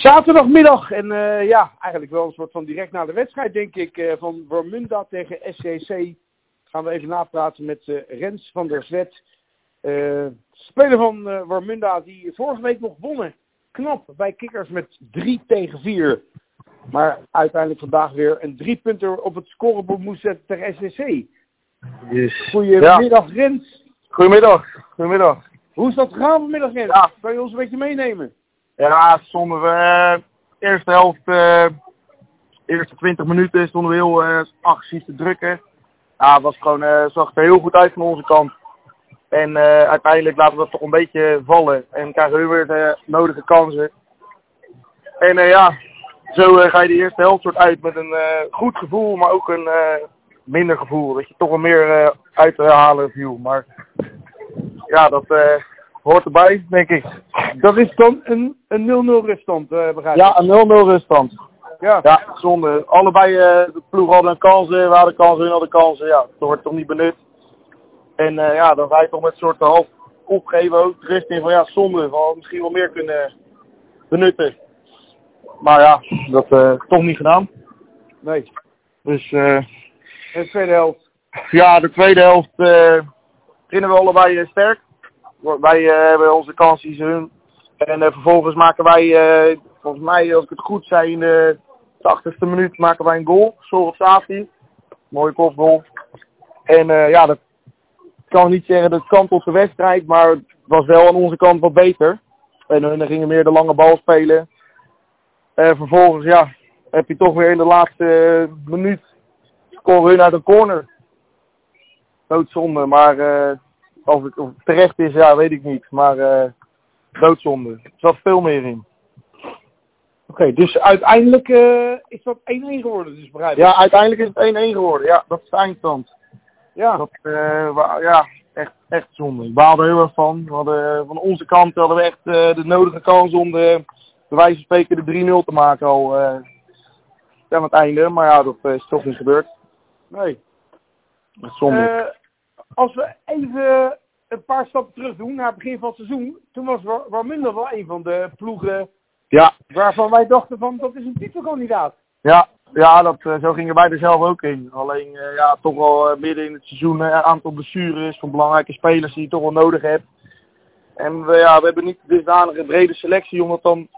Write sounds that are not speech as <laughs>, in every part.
Zaterdagmiddag en eh, ja, eigenlijk wel een soort van direct na de wedstrijd denk ik eh, van Wormunda tegen SCC gaan we even napraten met eh, Rens van der Zwet. speler van Wormunda die vorige week nog wonnen. Knap bij Kikkers met 3 tegen 4. Maar uiteindelijk vandaag weer een drie punter op het scorebord moest zetten tegen SCC. Yes. Goedemiddag Rens. Goedemiddag. Goedemiddag. Hoe is dat gegaan vanmiddag Rens? Ja. Kan je ons een beetje meenemen? Ja, stonden we eh, eerste helft, eh eerste 20 minuten stonden we heel eh agressief te drukken. Ja, het was gewoon, zag er heel goed uit van onze kant. En uiteindelijk laten we dat toch een beetje vallen. En krijgen we weer de nodige kansen. En ja, zo ga je de eerste helft soort uit met een goed gevoel, maar ook een minder gevoel. Dat je toch wel meer uit te halen viel. Maar ja, dat hoort erbij, denk ik. Dat is dan een, een 0-0 ruststand, eh begrijp ik? Ja, een 0-0 ruststand. ja. Ja, zonde. Allebei eh, de ploeg hadden kansen, we hadden kansen, hun hadden kansen. Ja, dat wordt toch niet benut. En eh, ja, dan je toch met een soort half opgeven ook. Richting van ja, zonde. We hadden misschien wel meer kunnen benutten. Maar ja, dat eh toch niet gedaan. Nee. Dus eh, de tweede helft. ja, de tweede helft eh beginnen we allebei eh, sterk. Wij eh, hebben onze kansen, hun. En eh, vervolgens maken wij, eh, volgens mij, als ik het goed zei, in de 80ste minuut maken wij een goal. Zorg Safi. Mooie kopgoal. En eh, ja, dat kan niet zeggen dat kant op de wedstrijd, maar het was wel aan onze kant wat beter. En hun gingen meer de lange bal spelen. En vervolgens, ja, heb je toch weer in de laatste minuut scoren hun uit een corner. Doodzonde, maar of, het, het terecht is, ja, weet ik niet. Maar doodzonde. Er zat veel meer in. Oké, dus uiteindelijk eh, is dat 1-1 geworden, dus begrijp ik? Ja, uiteindelijk is het 1-1 geworden. Ja, dat is de eindstand. Ja. Dat, wa- ja, echt, echt zonde. Ik baalde er heel erg van. We hadden, eh, van onze kant hadden we echt de nodige kans om de, wijze van spreken de 3-0 te maken al aan het einde. Maar ja, dat is toch niet gebeurd. Nee. Dat is zonde. Als we even een paar stappen terug doen naar het begin van het seizoen. Toen was War- Warmunda wel een van de ploegen ja, waarvan wij dachten van dat is een titelkandidaat. Ja, ja dat, eh, zo gingen wij er zelf ook in. Alleen eh, ja, toch wel eh, midden in het seizoen een aantal blessures van belangrijke spelers die je toch wel nodig hebt. En we, ja, we hebben niet de dusdanige brede selectie om dat dan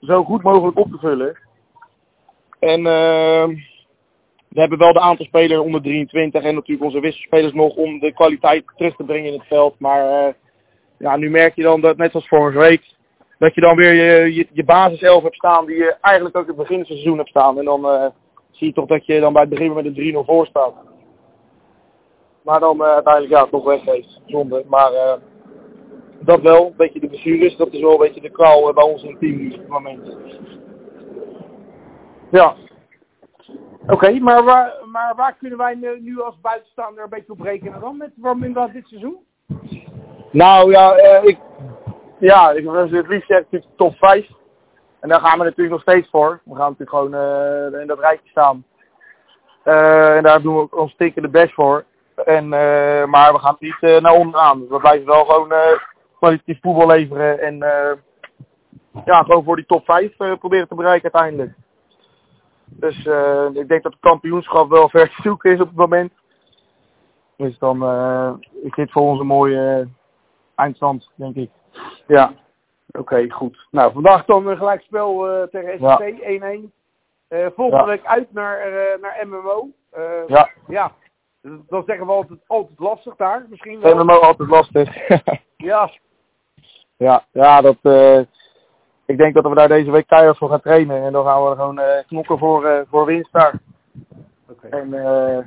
zo goed mogelijk op te vullen. En eh, we hebben wel de aantal spelers onder 23 en natuurlijk onze wisselspelers nog om de kwaliteit terug te brengen in het veld. Maar eh, ja, nu merk je dan dat, net zoals vorige week, dat je dan weer je, je, basiself hebt staan die je eigenlijk ook in het begin van het seizoen hebt staan. En dan eh, zie je toch dat je dan bij het begin met een 3-0 voor staat. Maar dan eh, uiteindelijk ja, toch weggeeft. Zonde. Maar dat wel, een beetje de blessures, dat is wel een beetje de eh, bij ons in het team op het moment. Ja, Oké, maar, waar, maar waar kunnen wij nu, als buitenstaander een beetje op rekenen dan met Warmunda dit seizoen? nou ja, eh, ik, ja, ik het liefst ik natuurlijk top 5. En daar gaan we natuurlijk nog steeds voor. We gaan natuurlijk gewoon eh, in dat rijtje staan. Eh, en daar doen we ons stikken de best voor. En, maar we gaan niet naar onderaan. We blijven wel gewoon kwalitatief voetbal leveren. En ja, gewoon voor die top 5 eh, proberen te bereiken uiteindelijk. Dus eh, ik denk dat het kampioenschap wel ver te zoeken is op het moment. Dus dan eh, is dit voor ons een mooie eh, eindstand, denk ik. Ja. Oké, goed. Nou, vandaag dan een gelijkspel tegen. SC 1-1. Eh volgende Ja. week uit naar, naar MMO. Ja, ja. Dan zeggen we altijd, altijd lastig daar, misschien wel. MMO altijd lastig. <laughs> Ja, ja, ja, dat, ik denk dat we daar deze week keihard voor gaan trainen. En dan gaan we gewoon eh, knokken voor, eh, voor winst daar. Oké. En eh,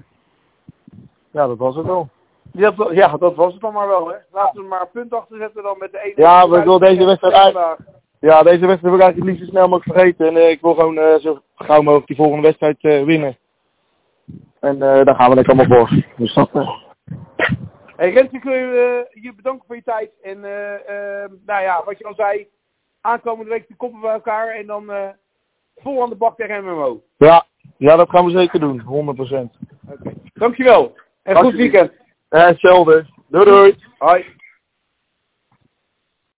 ja, dat was het wel. Ja, dat- ja, dat was het dan maar wel, hè. Laten we maar een punt achter zetten dan met de ene. Ja, ik wil deze wedstrijd vandaag. Ja, deze wedstrijd wil ik eigenlijk het liefst zo snel mogelijk vergeten. En ik wil gewoon zo gauw mogelijk die volgende wedstrijd winnen. En daar gaan we lekker allemaal voor. Dus dat, Hey Rens, ik wil je, je bedanken voor je tijd. En eh, eh, nou ja, wat je al zei, aankomende week de koppen bij elkaar en dan eh, vol aan de bak tegen MMO. ja, ja, dat gaan we zeker doen. 100%. Oké. Dankjewel. En goed weekend. Eh, hetzelfde. Doei doei. Hoi.